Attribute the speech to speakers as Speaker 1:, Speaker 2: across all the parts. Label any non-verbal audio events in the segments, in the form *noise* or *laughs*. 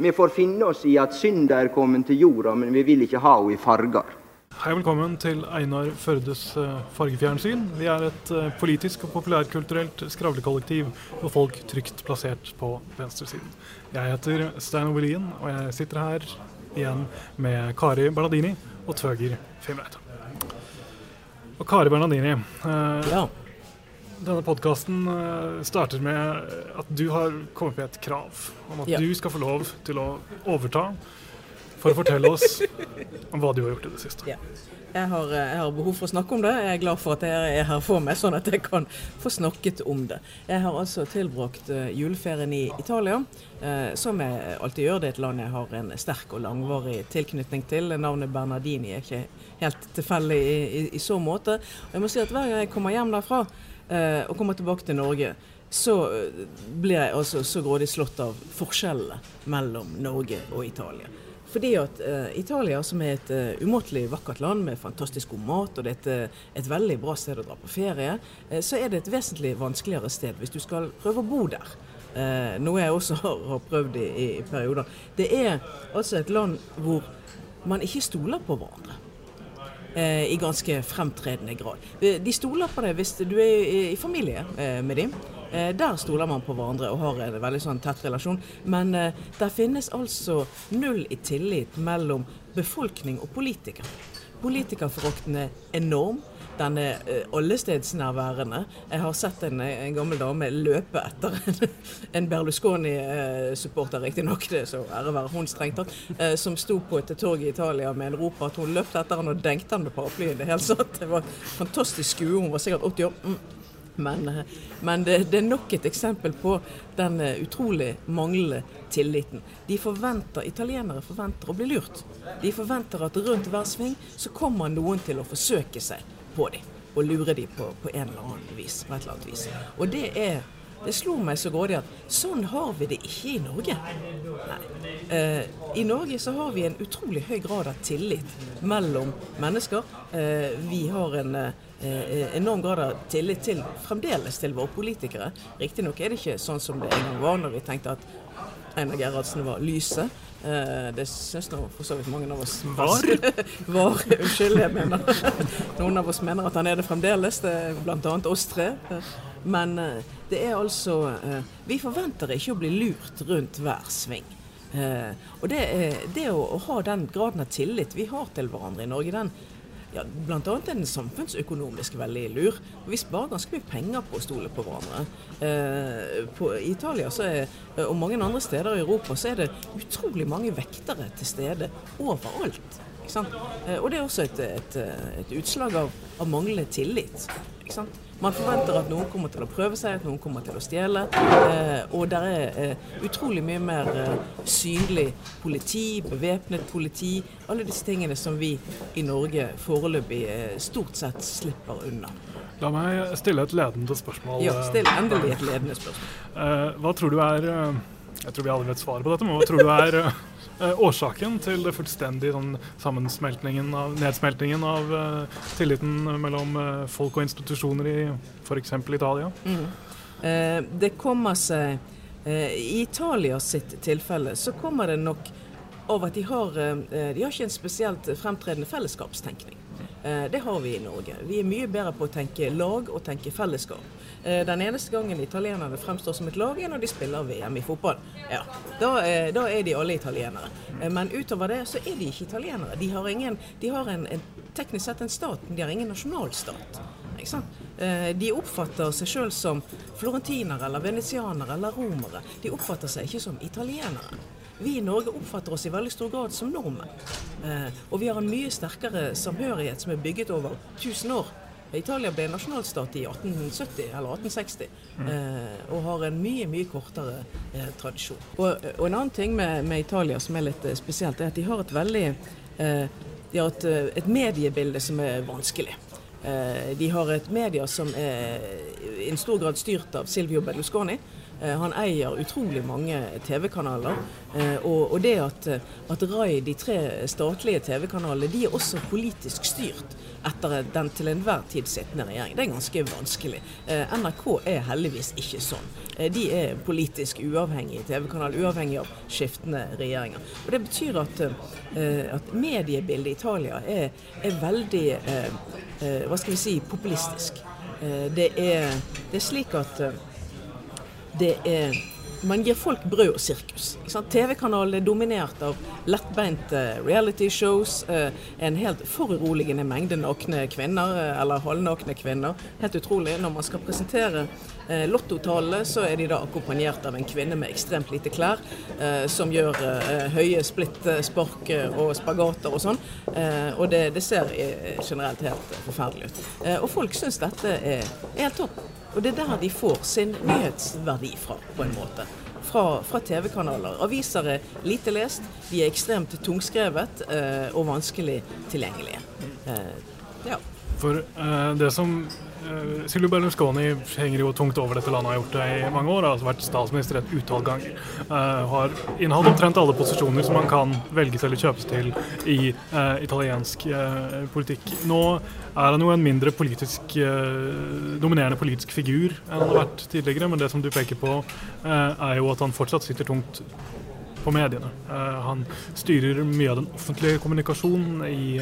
Speaker 1: Vi får finne oss i at synda er kommet til jorda, men vi vil ikke ha henne i farger.
Speaker 2: Hei, velkommen til Einar Førdes eh, fargefjernsyn. Vi er et eh, politisk og populærkulturelt skravlekollektiv for folk trygt plassert på venstresiden. Jeg heter Stein Obelien, og jeg sitter her igjen med Kari Bernadini og Tvøger Fimreite. Og Kari Bernadini, eh,
Speaker 3: Ja.
Speaker 2: Denne podkasten starter med at du har kommet med et krav om at
Speaker 3: Ja.
Speaker 2: du skal få lov til å overta for å fortelle oss *laughs* om hva du har gjort i det siste.
Speaker 3: Ja. Jeg har, eh, jeg har behov for å snakke om det. Jeg er glad for at jeg er her for meg, sånn at jeg kan få snakket om det. Jeg har altså tilbrakt eh, juleferien i Italia, eh, som jeg alltid gjør. Det er et land jeg har en sterk og langvarig tilknytning til. Navnet Bernardini er ikke helt tilfeldig i, i, i så måte. Og jeg må si at hver gang jeg kommer hjem derfra eh, og kommer tilbake til Norge, så eh, blir jeg altså så grådig slått av forskjellene mellom Norge og Italia. Fordi at eh, Italia, som er et uh, umåtelig vakkert land med fantastisk god mat, og det er et, eh, et veldig bra sted å dra på ferie, eh, så er det et vesentlig vanskeligere sted hvis du skal prøve å bo der. Eh, noe jeg også *laughs* har, har prøvd i, i perioder. Det er altså et land hvor man ikke stoler på hverandre. Eh, I ganske fremtredende grad. Eh, De stoler på deg hvis du er i, familie eh, med dem. Der stoler man på hverandre og har en veldig sånn tett relasjon. Men der finnes altså null i tillit mellom befolkning og politikere. Politikerforakten er enorm. Den er eh, allestedsnærværende. Jeg har sett en, en gammel dame løpe etter en, *laughs* en Berlusconi-supporter, riktignok, det er så ære være hun strengt tatt, eh, som sto på et torg i Italia med en rop at hun løpte etter han og dengte han med paraplyen. Det, hele helt det var fantastisk skue. Hun var sikkert 80 år. Men, eh, men det, det er nok et eksempel på den eh, utrolig manglende tilliten. De forventer, Italienere forventer å bli lurt. De forventer at rundt hver sving så kommer noen til å forsøke seg på dem. Og lure dem på, på en eller annen vis. På et eller annet vis. Og det er det slo meg så grådig at sånn har vi det ikke i Norge. Nei. Eh, I Norge så har vi en utrolig høy grad av tillit mellom mennesker. Eh, vi har en eh, enorm grad av tillit til, fremdeles til våre politikere. Riktignok er det ikke sånn som det en gang var når vi tenkte at Einar Gerhardsen var lyset. Eh, det syns nå for så vidt mange av oss
Speaker 2: Var?
Speaker 3: var. *laughs* Unnskyld, jeg mener *laughs* Noen av oss mener at han er det fremdeles. Det er bl.a. oss tre. Men eh, det er altså eh, Vi forventer ikke å bli lurt rundt hver sving. Eh, og det, det å, å ha den graden av tillit vi har til hverandre i Norge, den ja, Bl.a. er den samfunnsøkonomisk veldig lur. Vi sparer ganske mye penger på å stole på hverandre. Eh, på, Italia er, og mange andre steder i Europa så er det utrolig mange vektere til stede overalt. Eh, og det er også et, et, et utslag av, av manglende tillit. Ikke sant? Man forventer at noen kommer til å prøve seg, at noen kommer til å stjele. Eh, og det er eh, utrolig mye mer eh, synlig politi, bevæpnet politi. Alle disse tingene som vi i Norge foreløpig stort sett slipper unna.
Speaker 2: La meg stille et ledende spørsmål.
Speaker 3: Ja, Still endelig et ledende spørsmål.
Speaker 2: Eh, hva tror du er Jeg tror vi alle vet svaret på dette, men hva tror du er eh, eh, årsaken til det fullstendige sånn, sammensmeltningen av, nedsmeltingen av uh, tilliten mellom uh, folk og institusjoner i f.eks. Italia?
Speaker 3: Mm. Det kommer seg I Italia sitt tilfelle så kommer det nok av at de har, de har ikke en spesielt fremtredende fellesskapstenkning. Eh, det har vi i Norge. Vi er mye bedre på å tenke lag og tenke fellesskap. Eh, den eneste gangen italienerne fremstår som et lag, er når de spiller VM i fotball. Ja, Da, eh, da er de alle italienere. Men utover det så er de ikke italienere. De har, ingen, de har en, en, teknisk sett en stat, men de har ingen nasjonalstat. De oppfatter seg sjøl som florentinere eller venetianere eller romere. De oppfatter seg ikke som italienere. Vi i Norge oppfatter oss i veldig stor grad som nordmenn. Eh, og vi har en mye sterkere samhørighet som er bygget over 1000 år. Italia ble nasjonalstat i 1870 eller 1860 eh, og har en mye mye kortere eh, tradisjon. Og, og en annen ting med, med Italia som er litt eh, spesielt, er at de har et veldig eh, de har et, et mediebilde som er vanskelig. Eh, de har et media som er i en stor grad styrt av Silvio Berlusconi. Han eier utrolig mange TV-kanaler. Og, og, det at, at RAI, de tre statlige TV-kanalene, de er også politisk styrt etter den til enhver tid sittende regjering. Det er ganske vanskelig. NRK er heldigvis ikke sånn. De er politisk uavhengige TV-kanal, uavhengig av skiftende regjeringer. Og Det betyr at, at mediebildet i Italia er, er veldig hva skal vi si, populistisk. Det er, det er slik at det er man gir folk brød og sirkus. TV-kanalen er dominert av lettbeinte reality-shows. Eh, en helt foruroligende mengde nakne kvinner, eh, eller halvnakne kvinner. Helt utrolig. Når man skal presentere eh, lottotallene, så er de da akkompagnert av en kvinne med ekstremt lite klær, som gjør høye splittspark og spagater og sånn. Og det, det ser generelt helt forferdelig ut. Og folk syns dette er helt topp. Og det er der de får sin nyhetsverdi fra, på en måte. Fra, fra TV-kanaler. Aviser er lite lest, de er ekstremt tungskrevet eh, og vanskelig tilgjengelige. Eh,
Speaker 2: ja. For eh, det som Silvio Berlusconi henger jo tungt over dette landet, har gjort det i mange år. Har altså vært statsminister et utall ganger. Uh, har innehatt omtrent alle posisjoner som man kan velges eller kjøpes til i uh, italiensk politikk. Nå er han jo en mindre politisk, dominerende politisk figur enn han har vært tidligere, men det som du peker på, er jo at han fortsatt sitter tungt på mediene. han styrer mye av den offentlige kommunikasjonen i,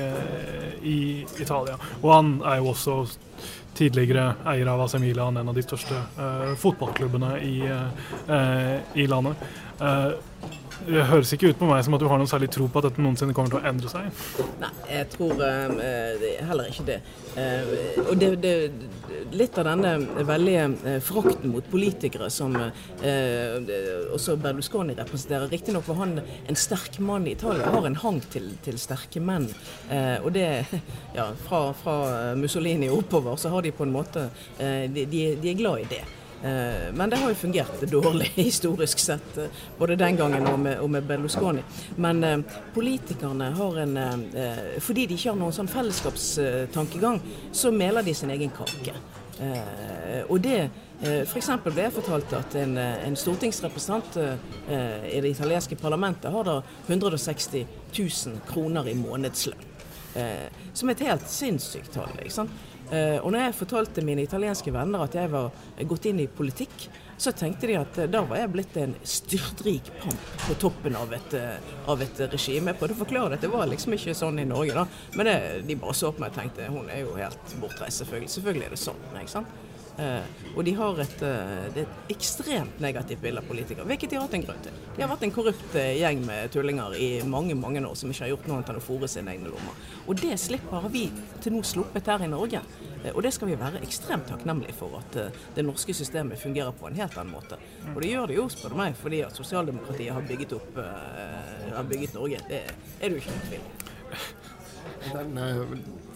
Speaker 2: i Italia. Og han er jo også tidligere eier av AC Milan, en av de største uh, fotballklubbene i, uh, i landet. Uh, det høres ikke ut på meg som at du har noen særlig tro på at dette noensinne kommer til å endre seg?
Speaker 3: Nei, jeg tror um, heller ikke det. Uh, og det, det, litt av denne veldige frakten mot politikere som også Berlusconi representerer. Riktignok var han en sterk mann i Italia, har en hang til, til sterke menn. og det, ja, fra, fra Mussolini oppover, så har de på en måte de, de, de er glad i det. Eh, men det har jo fungert dårlig *laughs* historisk sett, eh, både den gangen og med, og med Berlusconi. Men eh, politikerne har en eh, Fordi de ikke har noen sånn fellesskapstankegang, så meler de sin egen kake. Eh, og det eh, F.eks. ble jeg fortalt at en, en stortingsrepresentant i det italienske parlamentet har da 160 000 kroner i månedslønn. som et helt sinnssykt tall. ikke sant? Uh, og når jeg fortalte mine italienske venner at jeg var gått inn i politikk, så tenkte de at uh, da var jeg blitt en styrtrik pamp på toppen av et, uh, av et regime. Jeg prøvde å forklare at det var liksom ikke sånn i Norge, da. Men det, de bare så på meg og tenkte hun er jo helt bortreist, selvfølgelig. Selvfølgelig er det sånn. ikke sant? Uh, og de har et, uh, et, ekstremt negativt bilde av politikere, hvilket de har hatt en grunn til. De har vært en korrupt uh, gjeng med tullinger i mange mange år som ikke har gjort noe annet enn å fòre sine egne lommer. Og det slipper har vi til nå sluppet her i Norge. og det skal vi være ekstremt takknemlige for, at det norske systemet fungerer på en helt annen måte. Og det gjør det jo, spør du meg, fordi at sosialdemokratiet har bygget opp har bygget Norge. Det er det jo ikke noen tvil
Speaker 4: om.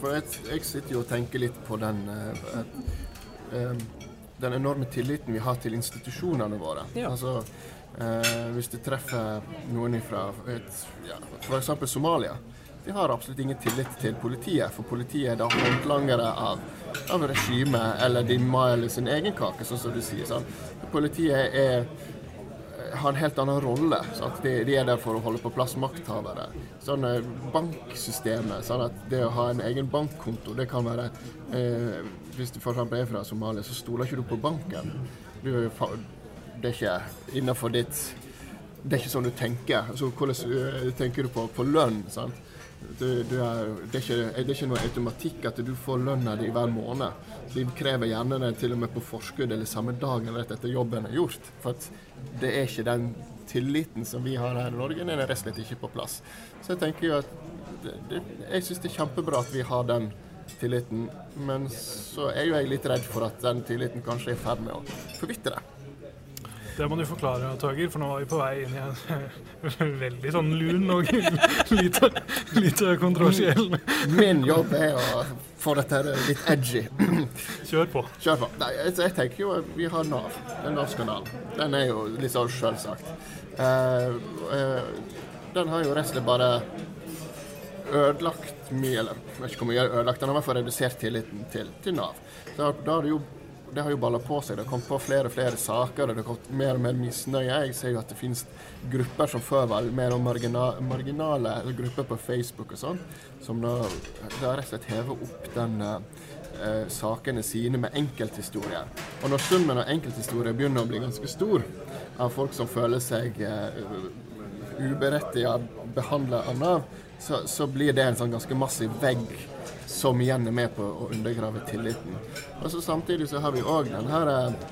Speaker 4: For jeg, jeg, sitter jo og tenker litt på den eh, den enorme tilliten vi har til institusjonene våre. Ja. Altså, eh, hvis du treffer noen fra ja, f.eks. Somalia. De har absolutt ingen tillit til politiet, for politiet er da håndlangere av, av regimet eller de maler sin egen kake, sånn som du sier. Sånn. Politiet er har en helt annen rolle. De, de, er der for å holde på plass makthavere. Sånn eh, Banksystemet, sånn at det å ha en egen bankkonto, det kan være eh, Hvis du f.eks. er fra Somalia, så stoler ikke du på banken. Du, det er ikke innafor ditt Det er ikke sånn du tenker. Altså, hvordan uh, tenker du på, på lønn? sant? Du, du er, det, er ikke, det, er ikke, noe automatikk at du får lønna di hver måned. De krever gjerne det til og med på forskudd eller samme dagen rett etter jobben er gjort. For det er ikke den tilliten som vi har her i Norge, den er rett og slett ikke på plass. Så jeg tenker jo at det, jeg syns det er kjempebra at vi har den tilliten, men så er jo jeg litt redd for at den tilliten kanskje er i ferd med å forvitre.
Speaker 2: Det må du forklare, Tager, for nå var vi på vei inn i en *laughs* veldig sånn lun og *laughs* lite, lite kontroversiell
Speaker 4: Min jobb er å få dette litt edgy. *clears throat*
Speaker 2: Kjør på.
Speaker 4: Kjør på. Nei, jeg tenker jo vi har Nav. Den Nav-skandalen. Den er jo litt sånn selvsagt. Uh, uh, den har jo resten bare ødelagt mye, eller jeg vet ikke hvor mye ødelagt, han har i hvert fall redusert tilliten til, til Nav. Da, da har det jo det har jo balla på seg. Det har kommet på flere og flere saker, og det har kommet mer og mer misnøye. Jeg ser jo at det finnes grupper som før var mer marginale, grupper på Facebook og sånn, som da, da rett og slett hever opp den eh, sakene sine med enkelthistorier. Og når summen av enkelthistorier begynner å bli ganske stor, av folk som føler seg eh, uberettiget behandla av Nav, så, så, blir det en sånn ganske massiv vegg som igjen er med på å undergrave tilliten. Og så Samtidig så har vi òg den her eh,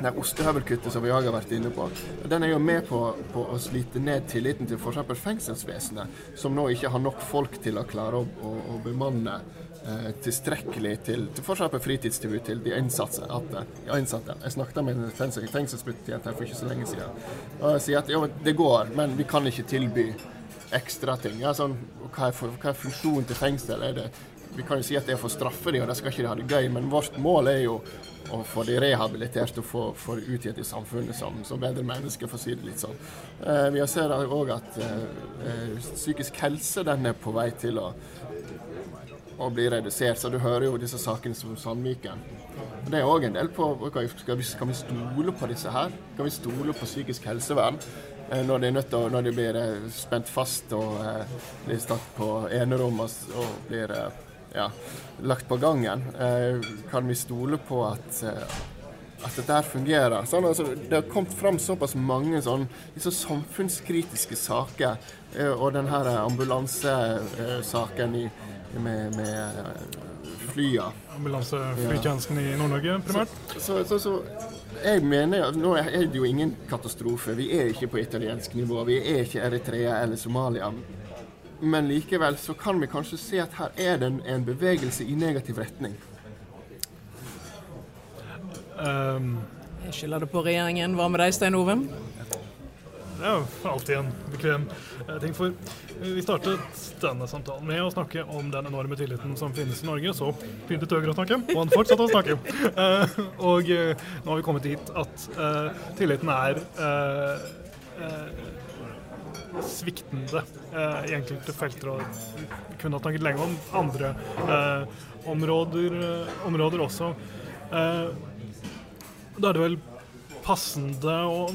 Speaker 4: det ostehøvelkuttet som vi har vært inne på, den er jo med på, på å slite ned tilliten til f.eks. fengselsvesenet, som nå ikke har nok folk til å klare å, å, å bemanne eh, tilstrekkelig til, til f.eks. fritidstilbud til de innsatte. Jeg snakket med en fengselsbetjent her for ikke så lenge siden. Og sier at jo, det går, men vi kan ikke tilby ekstra ting. Ja, sånn, hva, er for, hva er funksjonen til fengsel? Er det vi kan jo si at det er for å straffe dem, og de skal ikke de ha det gøy, men vårt mål er jo å få de rehabilitert og få, få de utgitt i samfunnet som, som bedre mennesker, for å si det litt sånn. Eh, vi ser òg at eh, eh, psykisk helse den er på vei til å, å bli redusert. Så du hører jo disse sakene som Sandviken. Det er òg en del på skal vi, Kan vi stole på disse her? Kan vi stole på psykisk helsevern? Eh, når de, å, når de blir eh, spent fast og eh, blir satt på enerom og, blir ja, lagt på gangen. Eh, kan vi stole på at, eh, at dette her fungerer? Sånn, altså, det har kommet fram såpass mange sånn, så samfunnskritiske saker. Eh, og denne ambulansesaken med, med flya.
Speaker 2: Ambulanseflytjenesten ja. i Nord-Norge primært?
Speaker 4: Så, så, så, jeg mener, Nå er det jo ingen katastrofe. Vi er ikke på italiensk nivå. Vi er ikke Eritrea eller Somalia men likevel så kan vi kanskje se at her er det en bevegelse i negativ retning.
Speaker 3: Um, jeg skylder det på regjeringen. Hva med deg, Stein Ove?
Speaker 2: Det er jo alltid en bekvem ting. For vi startet denne samtalen med å snakke om den enorme tilliten som finnes i Norge. Så begynte Tøger å snakke, og han fortsatte å snakke. Uh, og uh, nå har vi kommet dit at tilliten er sviktende eh, i enkelte felter. Og vi kunne ha snakket lenge om andre eh, områder, eh, områder, også. Eh, da er det vel passende å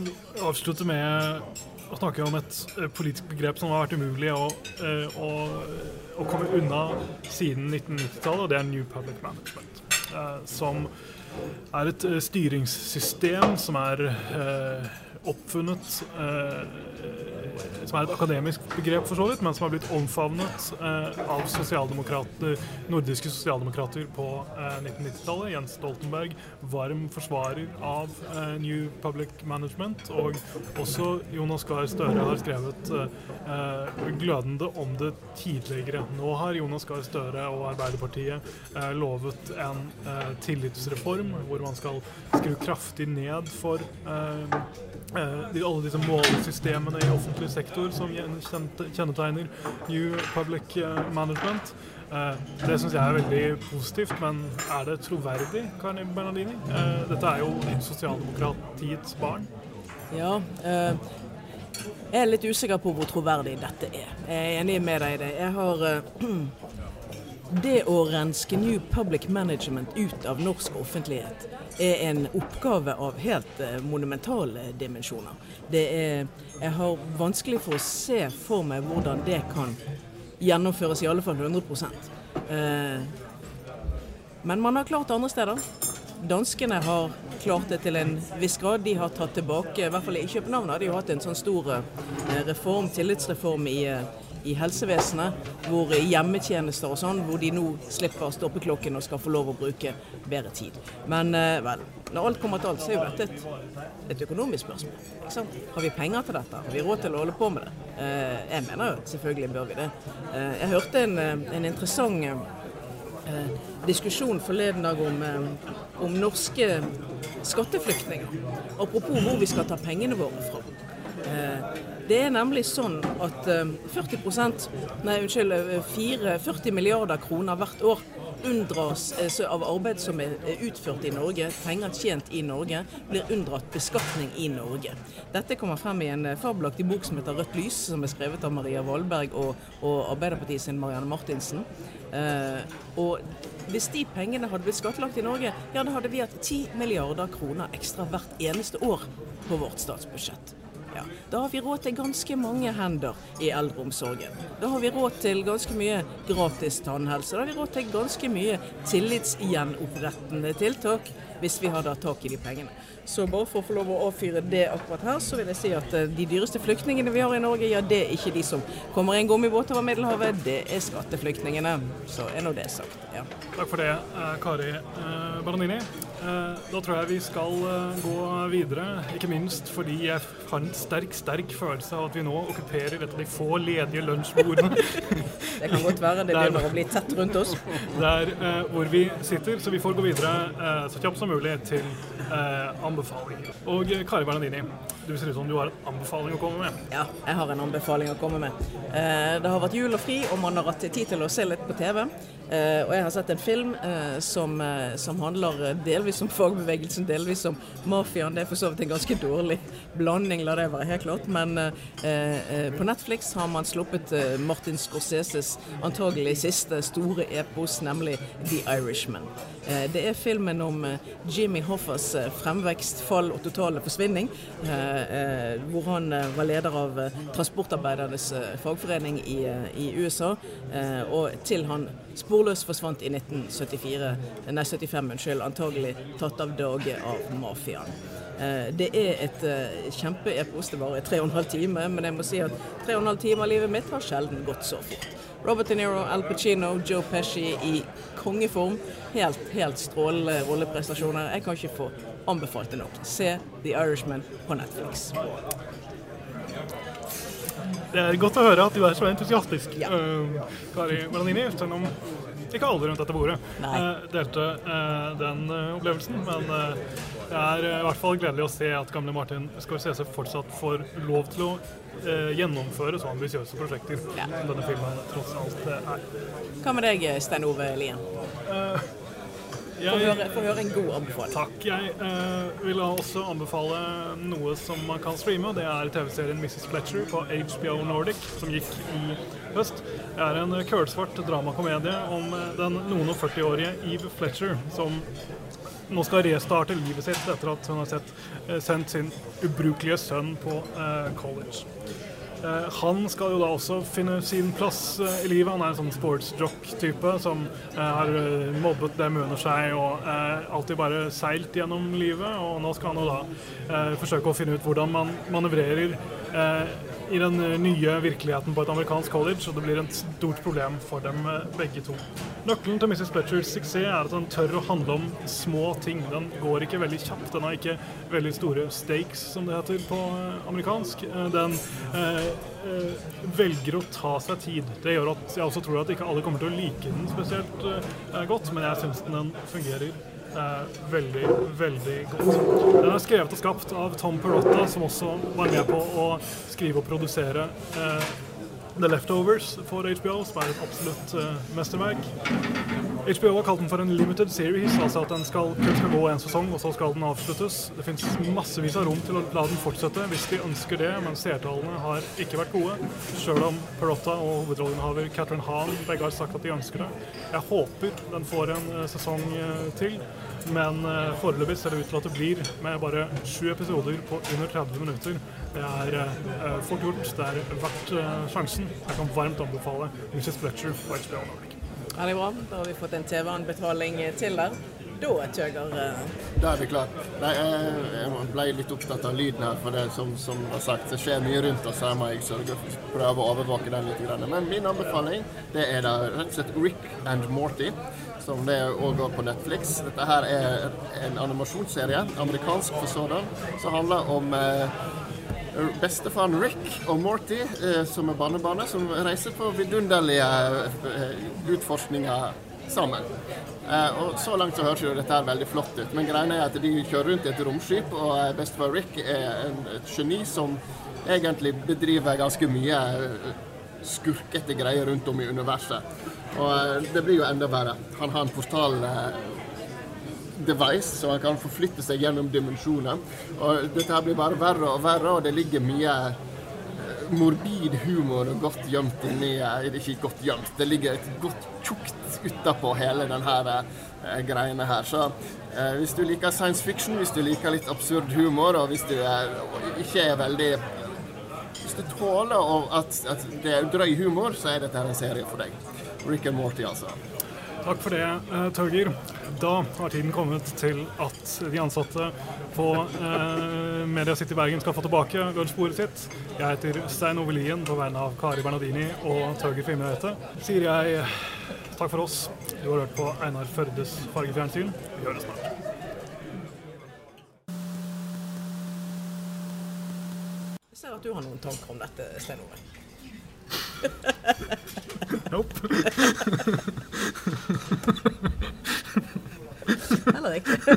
Speaker 2: avslutte med å snakke om et eh, politisk begrep som har vært umulig å, eh, å, å komme unna siden 1990-tallet, og det er New Public Management. som er et styringssystem som er oppfunnet som er et akademisk begrep, for så vidt, men som har blitt omfavnet eh, av sosialdemokrater, nordiske sosialdemokrater på eh, 1990-tallet. Jens Stoltenberg, varm forsvarer av eh, New Public Management. Og også Jonas Gahr Støre har skrevet eh, glødende om det tidligere. Nå har Jonas Gahr Støre og Arbeiderpartiet eh, lovet en eh, tillitsreform hvor man skal skru kraftig ned for alle disse målsystemene i offentlig sektor som kjennetegner New Public eh, Management. Eh, det syns jeg er veldig positivt, men er det troverdig, Karni Bernardini? Eh, dette er jo sosialdemokratiets barn.
Speaker 3: Ja, jeg er litt usikker på hvor troverdig dette er. Jeg er enig med deg i det. Jeg har *clears throat* Det å renske New Public Management ut av norsk offentlighet er en oppgave av helt monumentale dimensjoner. Er jeg har vanskelig for å se for meg hvordan det kan gjennomføres, i alle fall 100 eh, Men man har klart det andre steder. Danskene har klart det til en viss grad. De har tatt tilbake, i hvert fall i København har de jo hatt en sånn stor eh, reform, tillitsreform i, eh, i helsevesenet, hvor hjemmetjenester og sånn, hvor de nå slipper stoppeklokken og skal få lov å bruke bedre tid. Men vel, når alt kommer til alt, så er jo dette et, et økonomisk spørsmål. Har vi penger til dette? Har vi råd til å holde på med det? Eh, jeg mener jo selvfølgelig bør vi det. Eh, jeg hørte en, eh, en interessant eh, diskusjon forleden dag om, eh, om, norske skatteflyktninger. Apropos hvor vi skal ta pengene våre fra. Eh, det er nemlig sånn at 40 nei unnskyld, 4, 40 milliarder kroner hvert år unndras av arbeid som er utført i Norge, penger tjent i Norge, blir unndratt beskatning i Norge. Dette kommer frem i en fabelaktig bok som heter 'Rødt lys', som er skrevet av Maria Valberg og, og Arbeiderpartiet sin Marianne Martinsen. Eh, og hvis de pengene hadde blitt skattlagt i Norge, ja da hadde vi hatt 10 milliarder kroner ekstra hvert eneste år på vårt statsbudsjett. Ja, da har vi råd til ganske mange hender i eldreomsorgen. Da har vi råd til ganske mye gratis tannhelse. Da har vi råd til ganske mye tillitsgjenopprettende tiltak hvis vi har da tak i de pengene. Så bare for å få lov å avfyre det akkurat her, så vil jeg si at eh, de dyreste flyktningene vi har i Norge, ja det er ikke de som kommer i en gummibåt over Middelhavet, det er skatteflyktningene. Så er nå det sagt. Ja.
Speaker 2: Takk for det, eh, Kari eh, Baranini. Da tror jeg vi skal gå videre, ikke minst fordi jeg har en sterk sterk følelse av at vi nå okkuperer et av de få ledige lunsjbordene. *laughs*
Speaker 3: det kan godt være det begynner å bli tett rundt oss. *laughs*
Speaker 2: Der hvor vi sitter, så vi får gå videre så kjapt som mulig til eh, anbefalinger. Og Kari Bernadini, du ser ut som du har en anbefaling å komme med.
Speaker 3: Ja, jeg har en anbefaling å komme med. det har vært jul og fri, og man har hatt tid til å se litt på TV. Eh, og jeg har sett en film uh, som, uh, som, handler delvis om fagbevegelsen, delvis om mafiaen. Det er for så vidt en ganske dårlig blanding, la det være helt klart. Men på Netflix har man sluppet Martin Scorseses antagelig siste store epos, nemlig The Irishman. det er filmen om Jimmy Hoffas fremvekst, fall og totale forsvinning. hvor han var leder av transportarbeidernes fagforening i, i USA, og til han sporløst forsvant i 1974, nei 75, unnskyld, antagelig tatt av dage av mafiaen. Eh, det er et kjempeepos. Det varer tre og en halv time, men jeg må si at tre og en halv time av livet mitt har sjelden gått så fort. Robert De Niro, Al Pacino, Joe Pesci i kongeform. Helt, helt strålende rolleprestasjoner. Jeg kan ikke få anbefalt det nok. Se The Irishman på Netflix.
Speaker 2: Det er godt å høre at du er så entusiastisk, ja. uh, Kari Melanini, selv om ikke alle rundt dette bordet uh, delte uh, den opplevelsen. Men det er i hvert fall gledelig å se at gamle Martin Scorsese fortsatt får lov til å gjennomføre så ambisiøse prosjekter ja. som denne filmen tross alt er.
Speaker 3: Hva med deg, Stein Ove Lien? Få høre, høre, en god anbefaling.
Speaker 2: Takk. Jeg uh, vil også anbefale noe som man kan streame. og Det er TV-serien Mrs. Fletcher på HBO Nordic, som gikk i høst. Er en kølsvart dramakomedie om eh, den noen og 40-årige Eve Fletcher, som nå skal restarte livet sitt etter at hun har sett, eh, sendt sin ubrukelige sønn på eh, college. Han skal jo da også finne sin plass i livet. Han er en sånn sportsjock-type som har mobbet dem under seg og alltid bare seilt gjennom livet. Og nå skal han jo da forsøke å finne ut hvordan man manøvrerer i den nye virkeligheten på et amerikansk college, og det blir et stort problem for dem begge to. Nøkkelen til Mrs. Fletchers suksess er at den tør å handle om små ting. Den går ikke veldig kjapt. Den har ikke veldig store stakes, som det heter på amerikansk. Den Eh, velger å ta seg tid. Det gjør at jeg også tror at ikke alle kommer til å like den spesielt eh, godt, men jeg syns den fungerer uh, veldig, veldig godt. Den er skrevet og skapt av Tom Perotta, som også var med på å skrive og produsere eh, The Leftovers for HBO, som er et absolutt uh, mesterverk. HBO har kalt den for en limited series, altså at den skal, gå en sesong, og så skal den avsluttes. Det finnes massevis av rom til å la den fortsette hvis de ønsker det, men seertallene har ikke vært gode. Sjøl om Perotta og hovedrollenhaver Catherine Hahn begge har sagt at de ønsker det. Jeg håper den får en uh, sesong uh, til. Men uh, foreløpig ser det ut til at det blir med bare sju episoder på under 30 minutter. Det er fort gjort. Det er verdt sjansen. Jeg kan varmt anbefale Mrs. Fletcher på HBO Nordic.
Speaker 3: Veldig bra. Da har vi fått en TV-anbetaling til der. Da tøger uh...
Speaker 4: Da er vi klare. Nei, jeg ble litt opptatt av lyden her, for det som, som var sagt, det skjer mye rundt oss. Her må jeg sørge for prøve å overvåke den litt. Men min anbefaling det er da rett og slett Rick and Morty som det òg går på Netflix. Dette her er en animasjonsserie, amerikansk for sådan, som handler om eh, bestefaren Rick og Morty, eh, som er barnebarnet, som reiser på vidunderlige eh, utforskninger sammen. Eh, og Så langt så høres jo dette her veldig flott ut, men greia er at de kjører rundt i et romskip, og bestefar Rick er et geni som egentlig bedriver ganske mye skurkete greier rundt om i universet. Og det blir jo enda verre. Han har en portal device, så han kan forflytte seg gjennom dimensjoner. Og dette blir bare verre og verre, og det ligger mye morbid humor og godt gjemt inni Ikke godt gjemt, det ligger et godt tjukt utapå hele denne eh, greiene her. Så eh, hvis du liker science fiction, hvis du liker litt absurd humor, og hvis du er, ikke er veldig Hvis du tåler at, at det er drøy humor, så er dette en serie for deg. Rick and Morty, altså.
Speaker 2: Takk for det, Tøger. Torgeir. Da har tiden kommet til at de ansatte på eh, Media City Bergen skal få tilbake lunsjbordet sitt. Jeg heter Stein Ove Lien på vegne av Kari Bernardini og Torgeir Fimreite. Sier jeg takk for oss. Du har hørt på Einar Førdes fargefjernsyn. Vi høres snart.
Speaker 3: Jeg ser at du har noen tanker om dette, Stein Ove. *laughs*
Speaker 2: nope. *laughs*
Speaker 3: Eller ikke. *laughs*